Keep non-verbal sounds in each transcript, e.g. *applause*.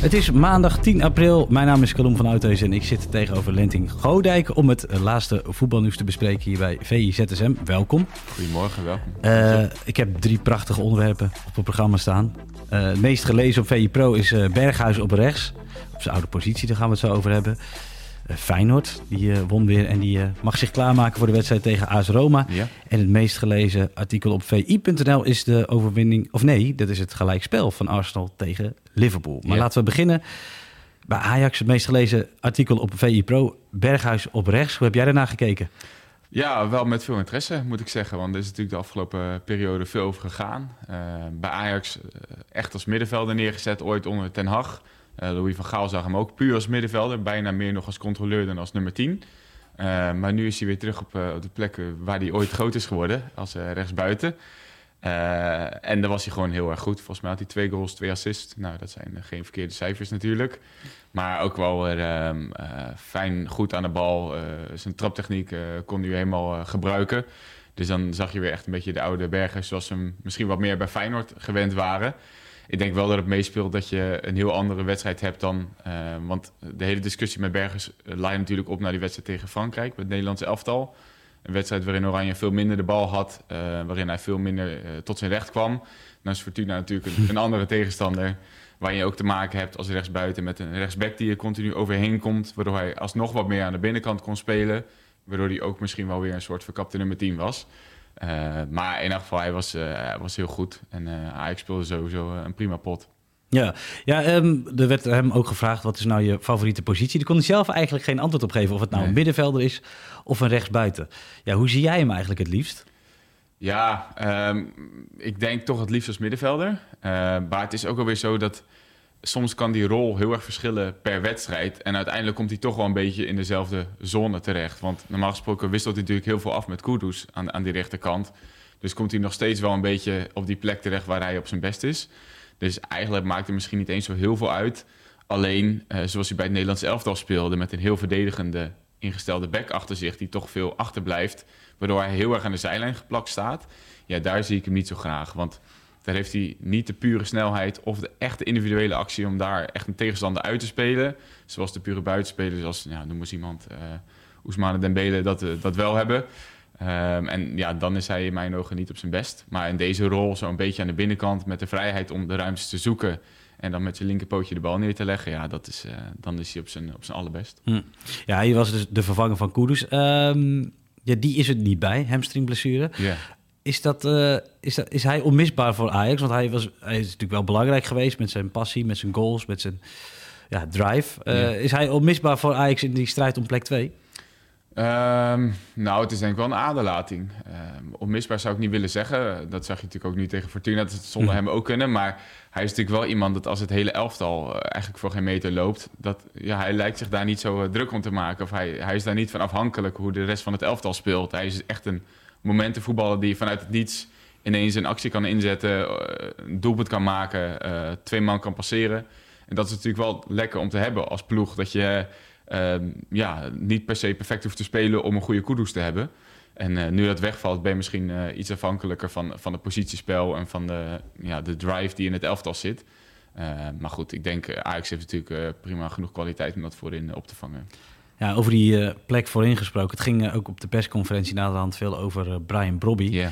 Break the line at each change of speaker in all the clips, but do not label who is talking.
Het is maandag 10 april. Mijn naam is Kalom van Oudheus en ik zit tegenover Lenting Godijk om het laatste voetbalnieuws te bespreken hier bij VIZSM. Welkom.
Goedemorgen, welkom.
Uh, ik heb drie prachtige onderwerpen op het programma staan. Uh, het meest gelezen op VI Pro is uh, Berghuis op rechts. Op zijn oude positie, daar gaan we het zo over hebben. Feyenoord, die won weer en die mag zich klaarmaken voor de wedstrijd tegen AS Roma.
Ja.
En het meest gelezen artikel op VI.nl is de overwinning, of nee, dat is het gelijkspel van Arsenal tegen Liverpool. Maar
Ja.
laten we beginnen bij Ajax, het meest gelezen artikel op VI Pro. Berghuis op rechts. Hoe heb jij daarna gekeken?
Ja, wel met veel interesse, moet ik zeggen. Want er is natuurlijk de afgelopen periode veel over gegaan. Eh, bij Ajax eh, echt als middenvelder neergezet, ooit onder Ten Hag. Eh, Louis van Gaal zag hem ook puur als middenvelder. Bijna meer nog als controleur dan als nummer 10. Eh, maar nu is hij weer terug op, eh, op de plek waar hij ooit groot is geworden, als rechtsbuiten. En daar was hij gewoon heel erg goed. Volgens mij had hij twee goals, twee assists. Nou, dat zijn geen verkeerde cijfers natuurlijk. Maar ook wel weer ehm, eh, fijn, goed aan de bal. Zijn traptechniek kon hij helemaal gebruiken. Dus dan zag je weer echt een beetje de oude bergers... zoals ze hem misschien wat meer bij Feyenoord gewend waren. Ik denk wel dat het meespeelt dat je een heel andere wedstrijd hebt dan... eh, want de hele discussie met Bergers uh, leidt natuurlijk op naar die wedstrijd tegen Frankrijk... met het Nederlandse elftal. Een wedstrijd waarin Oranje veel minder de bal had... eh, waarin hij veel minder eh, tot zijn recht kwam. Dan is Fortuna natuurlijk een, een andere tegenstander... waar je ook te maken hebt als rechtsbuiten met een rechtsback die er continu overheen komt... waardoor hij alsnog wat meer aan de binnenkant kon spelen... waardoor hij ook misschien wel weer een soort verkapte nummer 10 was... Uh, maar in elk geval, hij was, uh, hij was heel goed. En uh, Ajax speelde sowieso een prima pot.
Ja, ja um, er werd hem ook gevraagd: wat is nou je favoriete positie? Daar kon hij zelf eigenlijk geen antwoord op geven. Of het nou nee. een middenvelder is of een rechtsbuiten. Ja, hoe zie jij hem eigenlijk het liefst?
Ja, um, ik denk toch het liefst als middenvelder. Uh, maar het is ook alweer zo dat soms kan die rol heel erg verschillen per wedstrijd. En uiteindelijk komt hij toch wel een beetje in dezelfde zone terecht. Want normaal gesproken wisselt hij natuurlijk heel veel af met Kudus aan, aan die rechterkant. Dus komt hij nog steeds wel een beetje op die plek terecht waar hij op zijn best is. Dus eigenlijk maakt het misschien niet eens zo heel veel uit. Alleen, uh, zoals hij bij het Nederlands elftal speelde... met een heel verdedigende ingestelde back achter zich... die toch veel achterblijft... waardoor hij heel erg aan de zijlijn geplakt staat. Ja, daar zie ik hem niet zo graag. Want daar heeft hij niet de pure snelheid of de echte individuele actie om daar echt een tegenstander uit te spelen. Zoals de pure buitenspelers, als ja, noem eens iemand, uh, Ousmane Dembele, dat, uh, dat wel hebben. Um, en ja, dan is hij in mijn ogen niet op zijn best. Maar in deze rol, zo een beetje aan de binnenkant, met de vrijheid om de ruimtes te zoeken. En dan met zijn linkerpootje de bal neer te leggen. Ja, dat is, uh, dan is hij op zijn, op zijn allerbest.
Hm. Ja, hij was dus de vervanger van Kudus. Um, ja, die is er niet bij, hamstringblessure.
Yeah.
Is, dat, uh, is, dat, is hij onmisbaar voor Ajax? Want hij, was, hij is natuurlijk wel belangrijk geweest met zijn passie, met zijn goals, met zijn ja, drive. Uh, ja. Is hij onmisbaar voor Ajax in die strijd om plek 2?
Um, nou, het is denk ik wel een aderlating. Um, onmisbaar zou ik niet willen zeggen. Dat zag je natuurlijk ook nu tegen Fortuna, dat het zonder hem ook kunnen. Maar hij is natuurlijk wel iemand dat als het hele elftal uh, eigenlijk voor geen meter loopt... Dat, ja, hij lijkt zich daar niet zo druk om te maken. Of hij, hij is daar niet van afhankelijk hoe de rest van het elftal speelt. Hij is echt een momentenvoetballer die vanuit het niets ineens een actie kan inzetten, eh, een doelpunt kan maken, uh, twee man kan passeren. En dat is natuurlijk wel lekker om te hebben als ploeg, dat je uh, ja, niet per se perfect hoeft te spelen om een goede koedoes te hebben. En uh, nu dat wegvalt, ben je misschien iets afhankelijker van, van het positiespel en van de, ja, de drive die in het elftal zit. maar goed, ik denk Ajax heeft natuurlijk prima genoeg kwaliteit om dat voorin op te vangen.
Ja, over die uh, plek voorin gesproken. Het ging uh, ook op de persconferentie naderhand veel over uh, Brian Brobby.
Yeah.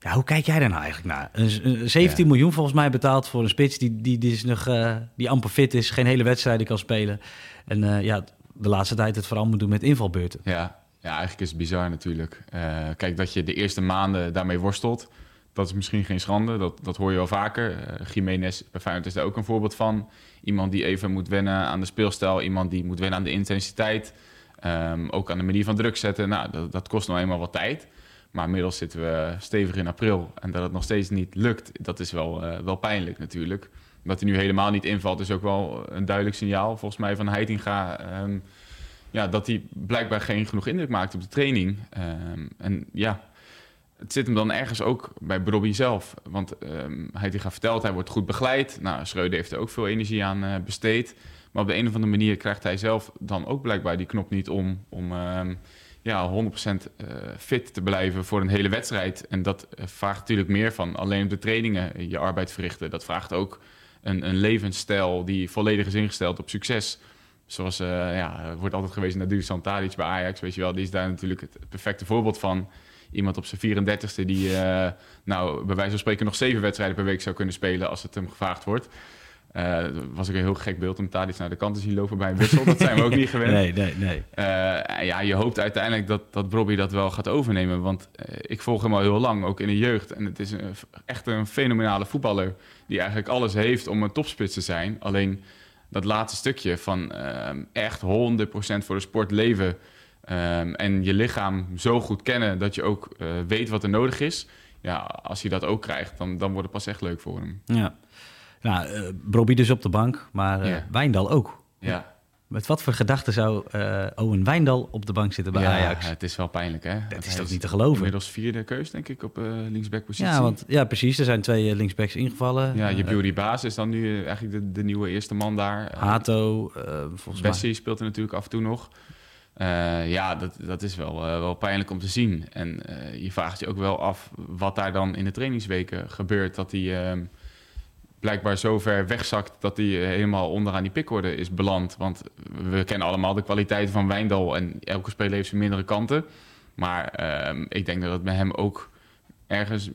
Ja, hoe kijk jij daar nou eigenlijk naar? Een, 17 yeah. miljoen volgens mij betaald voor een spits die, die, die, is nog, die amper fit is, geen hele wedstrijden kan spelen. En ja, de laatste tijd het vooral moet doen met invalbeurten.
Ja, ja eigenlijk is het bizar natuurlijk. kijk, dat je de eerste maanden daarmee worstelt, dat is misschien geen schande. Dat, dat hoor je wel vaker. Uh, Jiménez bij is daar ook een voorbeeld van. Iemand die even moet wennen aan de speelstijl. Iemand die moet wennen aan de intensiteit. Um, ook aan de manier van druk zetten. Nou, dat, dat kost nou eenmaal wat tijd. Maar inmiddels zitten we stevig in april. En dat het nog steeds niet lukt, dat is wel, uh, wel pijnlijk natuurlijk. Dat hij nu helemaal niet invalt is ook wel een duidelijk signaal. Volgens mij van Heitinga... Um, ja, dat hij blijkbaar geen genoeg indruk maakt op de training. Ehm, en ja, het zit hem dan ergens ook bij Bobby zelf. Want um, hij heeft gaat verteld, hij wordt goed begeleid. Nou, Schreuder heeft er ook veel energie aan uh, besteed. Maar op de een of andere manier krijgt hij zelf dan ook blijkbaar die knop niet om... om um, ja, 100% uh, fit te blijven voor een hele wedstrijd. En dat uh, vraagt natuurlijk meer van alleen op de trainingen je arbeid verrichten. Dat vraagt ook een, een levensstijl die volledig is ingesteld op succes. Zoals, uh, ja, wordt altijd gewezen naar Dusan Tadic bij Ajax, weet je wel. Die is daar natuurlijk het perfecte voorbeeld van. Iemand op zijn 34ste die, uh, nou, bij wijze van spreken nog zeven wedstrijden per week zou kunnen spelen als het hem gevraagd wordt. Uh, was ook een heel gek beeld om Tadic naar de kant te zien lopen bij een wissel. Dat zijn we ook niet *laughs* gewend.
Nee, nee, nee.
Uh, ja, je hoopt uiteindelijk dat, dat Bobby dat wel gaat overnemen. Want uh, ik volg hem al heel lang, ook in de jeugd. En het is een, echt een fenomenale voetballer die eigenlijk alles heeft om een topspits te zijn. Alleen dat laatste stukje van echt 100% voor de sport leven... Um, en je lichaam zo goed kennen dat je ook weet wat er nodig is... Ja, als hij dat ook krijgt, dan, dan wordt het pas echt leuk voor hem.
Ja. Nou, uh, dus op de bank, maar uh. Wijndal ook.
Ja.
Met wat voor gedachten zou uh, Owen Wijndal op de bank zitten bij
ja,
Ajax?
het is wel pijnlijk, hè?
Dat is toch niet te geloven?
Inmiddels vierde keus, denk ik, op uh, linksbackpositie.
Ja, want, ja, precies. Er zijn twee linksbacks ingevallen.
Ja, je Beauty Baas is dan nu eigenlijk de, de nieuwe eerste man daar.
Hato, volgens mij.
Bessie speelt er natuurlijk af en toe nog. Uh, ja, dat, dat is wel, uh, wel pijnlijk om te zien. En uh, je vraagt je ook wel af wat daar dan in de trainingsweken gebeurt. Dat hij uh, blijkbaar zo ver wegzakt dat hij helemaal onderaan die pickorde is beland. Want we kennen allemaal de kwaliteiten van Wijndal. En elke speler heeft zijn mindere kanten. Maar ik denk dat het bij hem ook ergens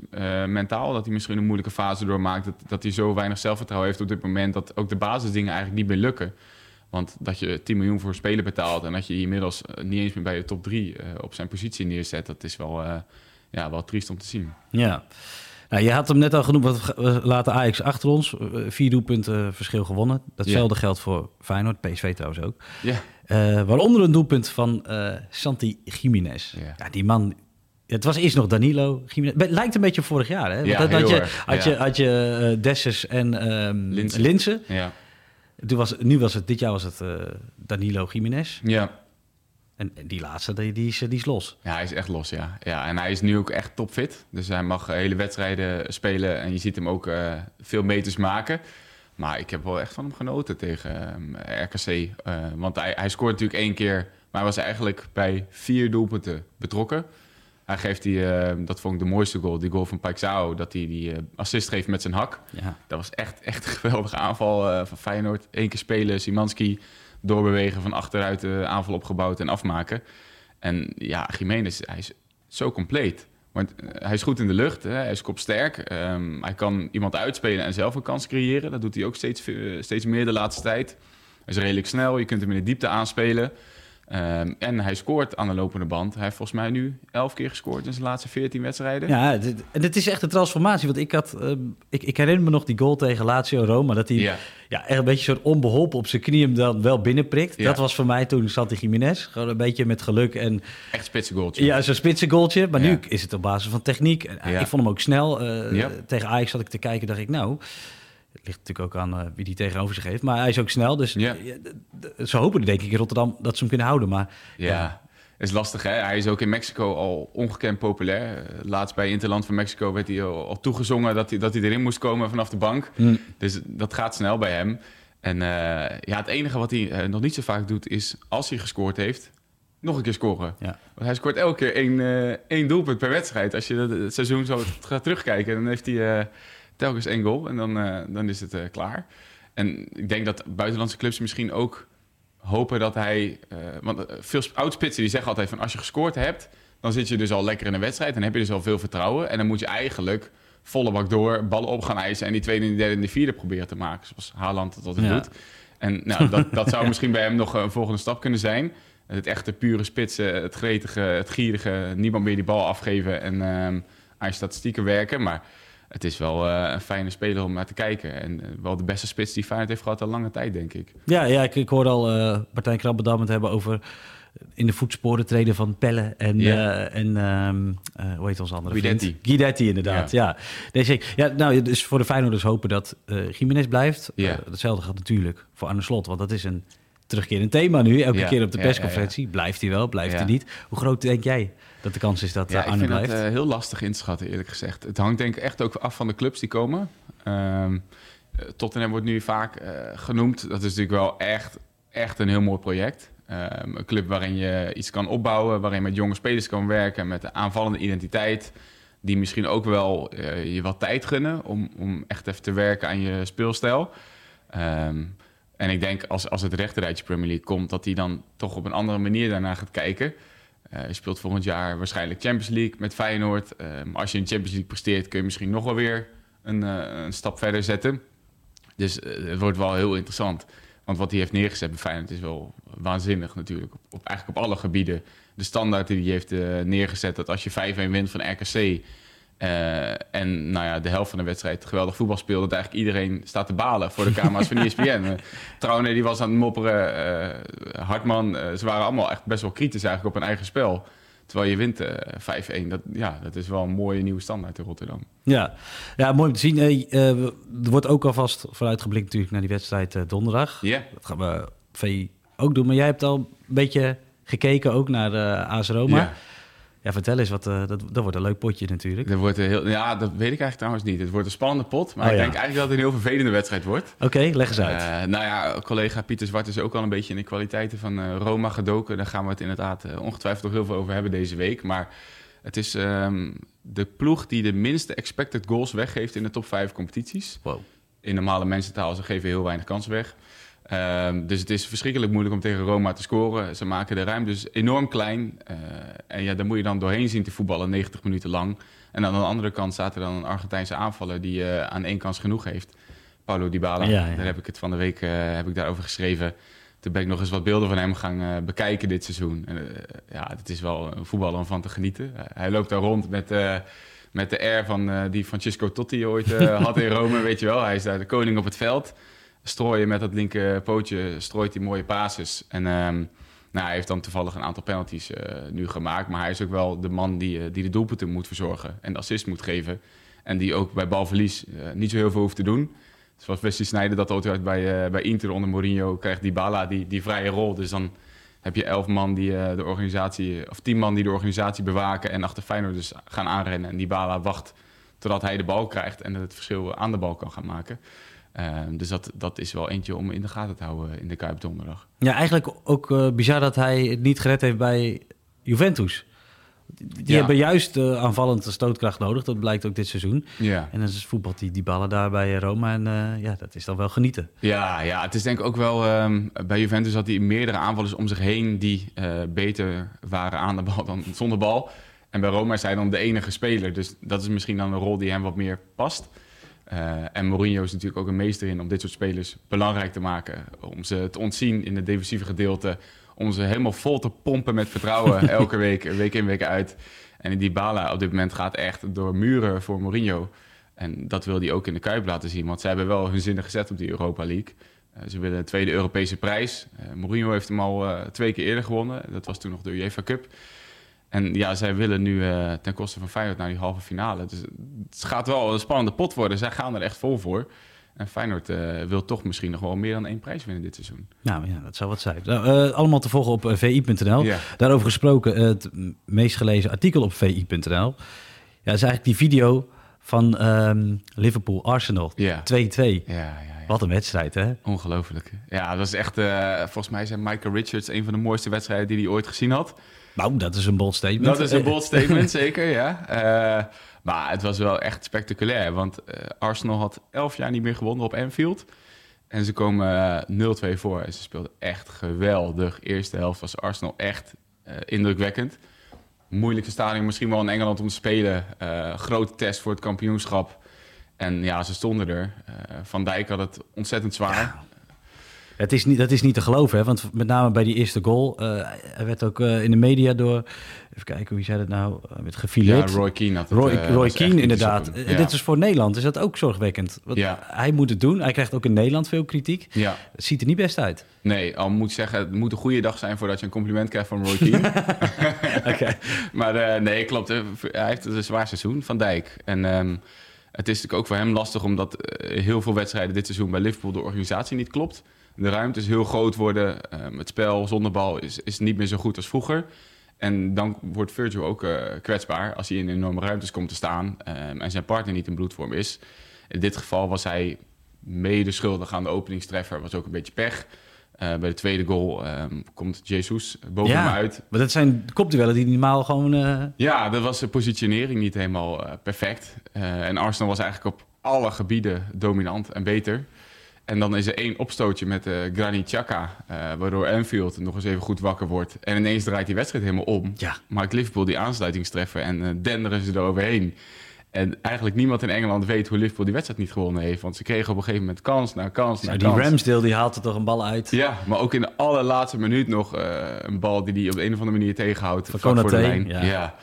mentaal... dat hij misschien een moeilijke fase doormaakt. Dat, dat hij zo weinig zelfvertrouwen heeft op dit moment... dat ook de basisdingen eigenlijk niet meer lukken. Want dat je 10 miljoen voor een speler betaalt en dat je inmiddels niet eens meer bij de top 3 uh, op zijn positie neerzet, dat is wel, uh, ja, wel triest om te zien.
Ja. Nou, je had hem net al genoemd, we laten Ajax achter ons. Vier doelpunten verschil gewonnen. Datzelfde geldt voor Feyenoord, PSV trouwens ook.
Ja.
Uh, waaronder een doelpunt van Santi Jiménez.
Ja.
ja. die man... Het was eerst nog Danilo. Jiménez. Lijkt een beetje vorig jaar, hè?
Ja, heel
had je, had
Ja.
je, had je uh, Dessus en um,
Linssen.
Linsen.
Ja.
Toen was, nu was het, dit jaar was het uh, Danilo Jiménez.
Ja.
En die laatste, die, die, is, die is los.
Ja, hij is echt los, ja. ja. En hij is nu ook echt topfit. Dus hij mag hele wedstrijden spelen en je ziet hem ook uh, veel meters maken. Maar ik heb wel echt van hem genoten tegen um, RKC. Uh, want hij, hij scoort natuurlijk één keer, maar hij was eigenlijk bij vier doelpunten betrokken. Hij geeft die, uh, dat vond ik de mooiste goal, die goal van Paixão, dat hij die uh, assist geeft met zijn hak.
Ja.
Dat was echt, echt een geweldige aanval uh, van Feyenoord. Eén keer spelen, Simanski doorbewegen, van achteruit de aanval opgebouwd en afmaken. En ja, Jiménez, hij is zo compleet. Want hij is goed in de lucht, hè? hij is kopsterk. Um, hij kan iemand uitspelen en zelf een kans creëren. Dat doet hij ook steeds, steeds meer de laatste tijd. Hij is redelijk snel, je kunt hem in de diepte aanspelen. Um, en hij scoort aan de lopende band. Hij heeft volgens mij nu elf keer gescoord in zijn laatste 14 wedstrijden.
Ja, en het is echt een transformatie. Want ik, had, uh, ik, ik, herinner me nog die goal tegen Lazio Roma. Dat hij
ja.
Ja, echt een beetje soort onbeholpen op zijn knie hem dan wel binnenprikt.
Ja.
Dat was voor mij toen Santi Jiménez. Gewoon een beetje met geluk. En,
echt spitse goaltje.
Ja, zo'n spitse goaltje. Maar
ja.
nu is het op basis van techniek. En, Ik vond hem ook snel. Uh, tegen Ajax zat ik te kijken dacht ik nou... Het ligt natuurlijk ook aan uh, wie die tegenover zich heeft. Maar hij is ook snel. Dus
ja.
Ze hopen denk ik in Rotterdam dat ze hem kunnen houden. Maar,
ja, ja. is lastig hè. Hij is ook in Mexico al ongekend populair. Uh, laatst bij Interland van Mexico werd hij al, al toegezongen dat hij, dat hij erin moest komen vanaf de bank.
Mm.
Dus dat gaat snel bij hem. En uh, ja, het enige wat hij nog niet zo vaak doet is als hij gescoord heeft, nog een keer scoren.
Ja.
Want hij scoort elke keer één, één doelpunt per wedstrijd. Als je het seizoen zo gaat terugkijken, dan heeft hij telkens één goal en dan, dan is het klaar. En ik denk dat buitenlandse clubs misschien ook hopen dat hij... Uh, want veel oudspitsen die zeggen altijd van als je gescoord hebt... dan zit je dus al lekker in een wedstrijd. Dan heb je dus al veel vertrouwen. En dan moet je eigenlijk volle bak door, ballen op gaan eisen... en die tweede, die derde en die vierde proberen te maken. Zoals Haaland dat altijd ja. doet. En nou, dat, dat zou *laughs* misschien bij hem nog een volgende stap kunnen zijn. Het echte pure spitsen, het gretige, het gierige... niemand meer die bal afgeven en um, aan je statistieken werken. Maar het is wel uh, een fijne speler om naar te kijken. En uh, wel de beste spits die Feyenoord heeft gehad al lange tijd, denk ik.
Ja, ja ik, ik hoorde al uh, Martijn het hebben over in de voetsporen treden van Pelle en,
ja.
en um, hoe heet ons andere
Guidetti.
vriend? Guidetti, inderdaad. Ja. Ja. Nee, zeker. ja, nou, dus voor de Feyenoorders hopen dat Jiménez blijft.
Ja.
hetzelfde gaat natuurlijk voor Arne Slot, want dat is een terugkerend thema nu. Elke
Ja,
keer op de
ja,
persconferentie. Blijft hij wel, blijft hij niet? Hoe groot denk jij dat de kans is dat
Ja,
eh,
ik
Arne
vind
blijft?
het eh, heel lastig in te schatten, eerlijk gezegd. Het hangt denk ik echt ook af van de clubs die komen. Eh, Tottenham wordt nu vaak genoemd. Dat is natuurlijk wel echt, echt een heel mooi project. Ehm, een club waarin je iets kan opbouwen, waarin met jonge spelers kan werken, met een aanvallende identiteit. Die misschien ook wel je wat tijd gunnen om, om echt even te werken aan je speelstijl. Ehm, en ik denk als, als het rechterrijtje Premier League komt, dat hij dan toch op een andere manier daarna gaat kijken. Eh, je speelt volgend jaar waarschijnlijk Champions League met Feyenoord. Eh, als je in Champions League presteert, kun je misschien nog wel weer een, eh, een stap verder zetten. Dus het wordt wel heel interessant. Want wat hij heeft neergezet bij Feyenoord is wel waanzinnig natuurlijk. Op, eigenlijk op alle gebieden. De standaard die hij heeft neergezet, dat als je 5-1 wint van RKC... eh, en nou ja, de helft van de wedstrijd geweldig voetbal speelde... dat eigenlijk iedereen staat te balen voor de camera's van ESPN. *laughs* Trouwne die was aan het mopperen. eh, Hartman, eh, ze waren allemaal echt best wel kritisch eigenlijk op hun eigen spel. Terwijl je wint eh 5-1. Dat, ja, dat is wel een mooie nieuwe standaard in Rotterdam.
Ja. ja, mooi om te zien. Er wordt ook alvast vooruitgeblikt natuurlijk naar die wedstrijd donderdag.
Ja.
Dat gaan we VI ook doen. Maar jij hebt al een beetje gekeken ook naar AS Roma.
Ja.
vertel eens, wat, eh, dat, dat wordt een leuk potje natuurlijk.
Er wordt een heel, ja, dat weet ik eigenlijk trouwens niet. Het wordt een spannende pot. Maar
Oh,
ik
ja.
denk eigenlijk dat het een heel vervelende wedstrijd wordt.
Oké, leg eens uit.
Eh, nou ja, collega Pieter Zwart is ook al een beetje in de kwaliteiten van eh, Roma gedoken. Daar gaan we het inderdaad eh, ongetwijfeld nog heel veel over hebben deze week. Maar het is ehm, de ploeg die de minste expected goals weggeeft in de top 5 competities.
wow.
In normale mensentaal, ze geven heel weinig kansen weg. Ehm, dus het is verschrikkelijk moeilijk om tegen Roma te scoren. Ze maken de ruimte dus enorm klein. Eh, en ja, daar moet je dan doorheen zien te voetballen, 90 minuten lang. En aan de andere kant staat er dan een Argentijnse aanvaller die eh, aan één kans genoeg heeft. Paulo Dybala.
Ja, ja.
Daar heb ik het van de week eh, heb ik daarover geschreven. Toen ben ik nog eens wat beelden van hem gaan bekijken dit seizoen. En, ja, het is wel een voetballer om van te genieten. Hij loopt daar rond met, met de air van, die Francesco Totti ooit *laughs* had in Rome, weet je wel. Hij is daar de koning op het veld. Strooien met dat linker pootje, strooit hij mooie basis. En ehm, nou, hij heeft dan toevallig een aantal penalties eh, nu gemaakt. Maar hij is ook wel de man die, eh, die de doelpunten moet verzorgen en de assist moet geven. En die ook bij balverlies eh, niet zo heel veel hoeft te doen. Zoals Wesley Sneijder dat altijd bij, bij Inter onder Mourinho krijgt Dybala die, die vrije rol. Dus dan heb je elf man die de organisatie, of tien man die de organisatie bewaken en achter Feyenoord dus gaan aanrennen. En Dybala wacht totdat hij de bal krijgt en het verschil aan de bal kan gaan maken. Eh, dus dat, dat is wel eentje om in de gaten te houden in de Kuip donderdag.
Ja, eigenlijk ook eh, bizar dat hij het niet gered heeft bij Juventus. Die
Ja.
hebben juist uh, aanvallend stootkracht nodig. Dat blijkt ook dit seizoen.
Ja.
En dan is voetbalt die, die ballen daar bij Roma. En uh, ja, dat is dan wel genieten.
Ja, ja, het is denk ik ook wel... Um, bij Juventus had hij meerdere aanvallers om zich heen... die uh, beter waren aan de bal dan zonder bal. En bij Roma is hij dan de enige speler. Dus dat is misschien dan een rol die hem wat meer past. Uh, en Mourinho is natuurlijk ook een meester in om dit soort spelers belangrijk te maken. Om ze te ontzien in het defensieve gedeelte. Om ze helemaal vol te pompen met vertrouwen *laughs* elke week, week in, week uit. En die Bala op dit moment gaat echt door muren voor Mourinho. En dat wil hij ook in de Kuip laten zien. Want ze hebben wel hun zinnen gezet op die Europa League. Uh, ze willen een tweede Europese prijs. Uh, Mourinho heeft hem al uh, twee keer eerder gewonnen. Dat was toen nog de UEFA Cup. En ja, zij willen nu uh, ten koste van Feyenoord naar die halve finale. Dus het gaat wel een spannende pot worden. Zij gaan er echt vol voor. En Feyenoord uh, wil toch misschien nog wel meer dan één prijs winnen dit seizoen.
Nou ja, dat zou wat zijn. Nou, uh, allemaal te volgen op vi.nl.
Ja.
Daarover gesproken, het meest gelezen artikel op vi.nl. Ja, is eigenlijk die video van um, Liverpool-Arsenal. 2-2.
Ja. Ja.
Wat een wedstrijd, hè?
Ongelooflijk. Ja, dat was echt... Uh, volgens mij zijn Michael Richards een van de mooiste wedstrijden die hij ooit gezien had.
Nou, dat is een bold statement.
Dat is een bold *laughs* statement, zeker, ja. Uh, maar het was wel echt spectaculair. Want uh, Arsenal had elf jaar niet meer gewonnen op Anfield. En ze komen uh, 0-2 voor. En ze speelden echt geweldig. Eerste helft was Arsenal echt indrukwekkend. Moeilijkste stadion misschien wel in Engeland om te spelen. Uh, grote test voor het kampioenschap. En ja, ze stonden er. Uh, Van Dijk had het ontzettend zwaar.
Het is niet, dat is niet te geloven, hè? want met name bij die eerste goal... Uh, hij werd ook uh, in de media door... Even kijken, wie zei dat nou? Met gefileerd.
Ja, Roy Keane had het.
Roy, Roy Keane, inderdaad.
Ja.
Dit is voor Nederland, is dat ook zorgwekkend. Want
ja.
Hij moet het doen. Hij krijgt ook in Nederland veel kritiek.
Ja.
Het ziet er niet best uit.
Nee, al moet zeggen, het moet een goede dag zijn... voordat je een compliment krijgt van Roy Keane. *laughs*
okay. *laughs*
Maar nee, klopt. Hij heeft een zwaar seizoen, Van Dijk. En... Um, het is natuurlijk ook voor hem lastig, omdat heel veel wedstrijden dit seizoen bij Liverpool de organisatie niet klopt. De ruimtes heel groot worden. Um, het spel zonder bal is, is niet meer zo goed als vroeger. En dan wordt Virgil ook uh, kwetsbaar als hij in enorme ruimtes komt te staan um, en zijn partner niet in bloedvorm is. In dit geval was hij mede schuldig aan de openingstreffer, was ook een beetje pech. Uh, bij de tweede goal um, komt Jesus boven
ja,
hem uit.
Maar dat zijn kopduellen die normaal gewoon... Uh...
Ja, dat was de positionering niet helemaal perfect. en Arsenal was eigenlijk op alle gebieden dominant en beter. En dan is er één opstootje met uh, Granit Xhaka, waardoor Anfield nog eens even goed wakker wordt. En ineens draait die wedstrijd helemaal om.
Ja.
Maakt Liverpool die aansluitingstreffer en denderen ze eroverheen. En eigenlijk niemand in Engeland weet hoe Liverpool die wedstrijd niet gewonnen heeft. Want ze kregen op een gegeven moment kans na kans na
nou,
kans.
Die Ramsdale die haalt er toch een bal uit.
Ja, maar ook in de allerlaatste minuut nog uh, een bal die hij op de een of andere manier tegenhoudt.
Van
voor de lijn.
ja.
Ja.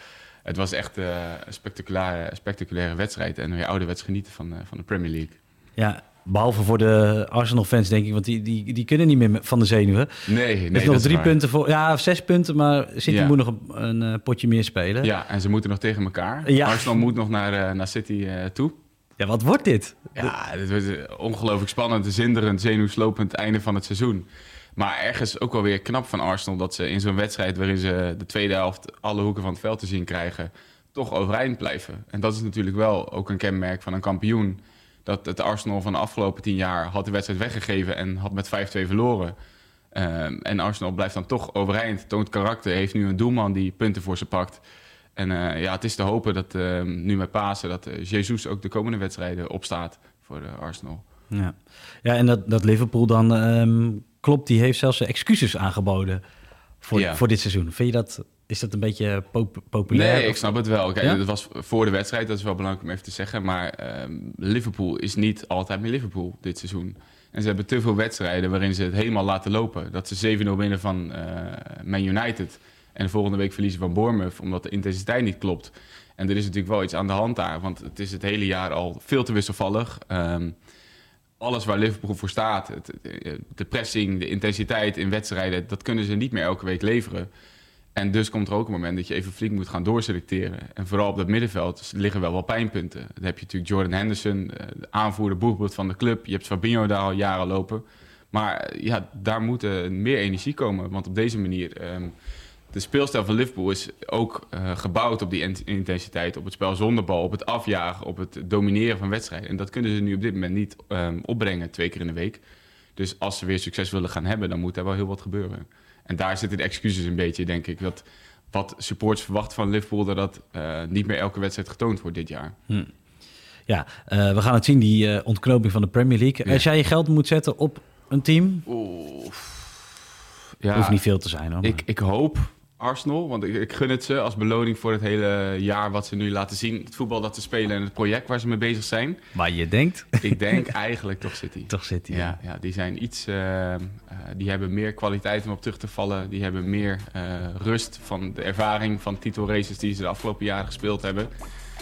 Het was echt uh, een spectaculaire, spectaculaire wedstrijd. En weer ouderwets genieten van, uh, van de Premier League.
Ja, behalve voor de Arsenal-fans, denk ik. Want die, die, die kunnen niet meer van de zenuwen.
Nee, nee.
Is nog drie punten voor. Ja, zes punten, maar City
Ja.
moet nog een, een, eh, potje meer spelen.
Ja, en ze moeten nog tegen elkaar.
Ja.
Arsenal moet nog naar, uh, naar City uh, toe.
Ja, wat wordt dit?
Ja, het wordt ongelooflijk spannend, zinderend, zenuwslopend einde van het seizoen. Maar ergens ook wel weer knap van Arsenal dat ze in zo'n wedstrijd waarin ze de tweede helft alle hoeken van het veld te zien krijgen, toch overeind blijven. En dat is natuurlijk wel ook een kenmerk van een kampioen. Dat het Arsenal van de afgelopen tien jaar had de wedstrijd weggegeven en had met 5-2 verloren. Um, en Arsenal blijft dan toch overeind, toont karakter, heeft nu een doelman die punten voor ze pakt. En uh, ja, het is te hopen dat uh, nu met Pasen dat uh, Jesus ook de komende wedstrijden opstaat voor de Arsenal.
Ja, ja en dat, dat Liverpool dan um, klopt, die heeft zelfs excuses aangeboden voor,
Ja.
voor dit seizoen. Vind je dat, is dat een beetje pop populair?
Nee, ik snap het wel. Kijk,
Ja?
Dat was voor de wedstrijd, dat is wel belangrijk om even te zeggen. Maar um, Liverpool is niet altijd meer Liverpool dit seizoen. En ze hebben te veel wedstrijden waarin ze het helemaal laten lopen. Dat ze 7-0 winnen van uh, Man United. En de volgende week verliezen van Bournemouth, omdat de intensiteit niet klopt. En er is natuurlijk wel iets aan de hand daar, want het is het hele jaar al veel te wisselvallig. Um, alles waar Liverpool voor staat, het, de pressing, de intensiteit in wedstrijden, dat kunnen ze niet meer elke week leveren. En dus komt er ook een moment dat je even flink moet gaan doorselecteren. En vooral op dat middenveld liggen wel wel pijnpunten. Dan heb je natuurlijk Jordan Henderson, eh, de aanvoerder, van de club. Je hebt Fabinho daar al jaren lopen. Maar ja, daar moet meer energie komen. Want op deze manier... Um, de speelstijl van Liverpool is ook gebouwd op die intensiteit, op het spel zonder bal, op het afjagen, op het domineren van wedstrijden. En dat kunnen ze nu op dit moment niet um, opbrengen, twee keer in de week. Dus als ze weer succes willen gaan hebben, dan moet er wel heel wat gebeuren. En daar zitten de excuses een beetje, denk ik. Dat wat supporters verwachten van Liverpool, dat dat uh, niet meer elke wedstrijd getoond wordt dit jaar.
Hm. Ja, uh, we gaan het zien, die uh, ontknoping van de Premier League.
Ja.
Als jij je geld moet zetten op een team,
Oeh. Ja,
hoeft niet veel te zijn hoor.
Ik, ik hoop Arsenal, want ik, ik, gun het ze als beloning voor het hele jaar wat ze nu laten zien. Het voetbal dat ze spelen en het project waar ze mee bezig zijn.
Maar je denkt?
Ik denk *laughs* eigenlijk toch City.
Toch City,
ja. ja. die zijn iets... Uh, uh, die hebben meer kwaliteit om op terug te vallen. Die hebben meer uh, rust van de ervaring van titelraces die ze de afgelopen jaren gespeeld hebben.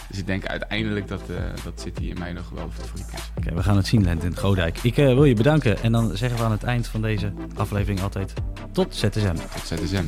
Dus ik denk uiteindelijk dat, uh, dat City in mij nog wel favoriet is.
Oké, okay, we gaan het zien, Lent in Godijk. Ik uh, wil je bedanken. En dan zeggen we aan het eind van deze aflevering altijd tot ZSM.
Tot ZSM.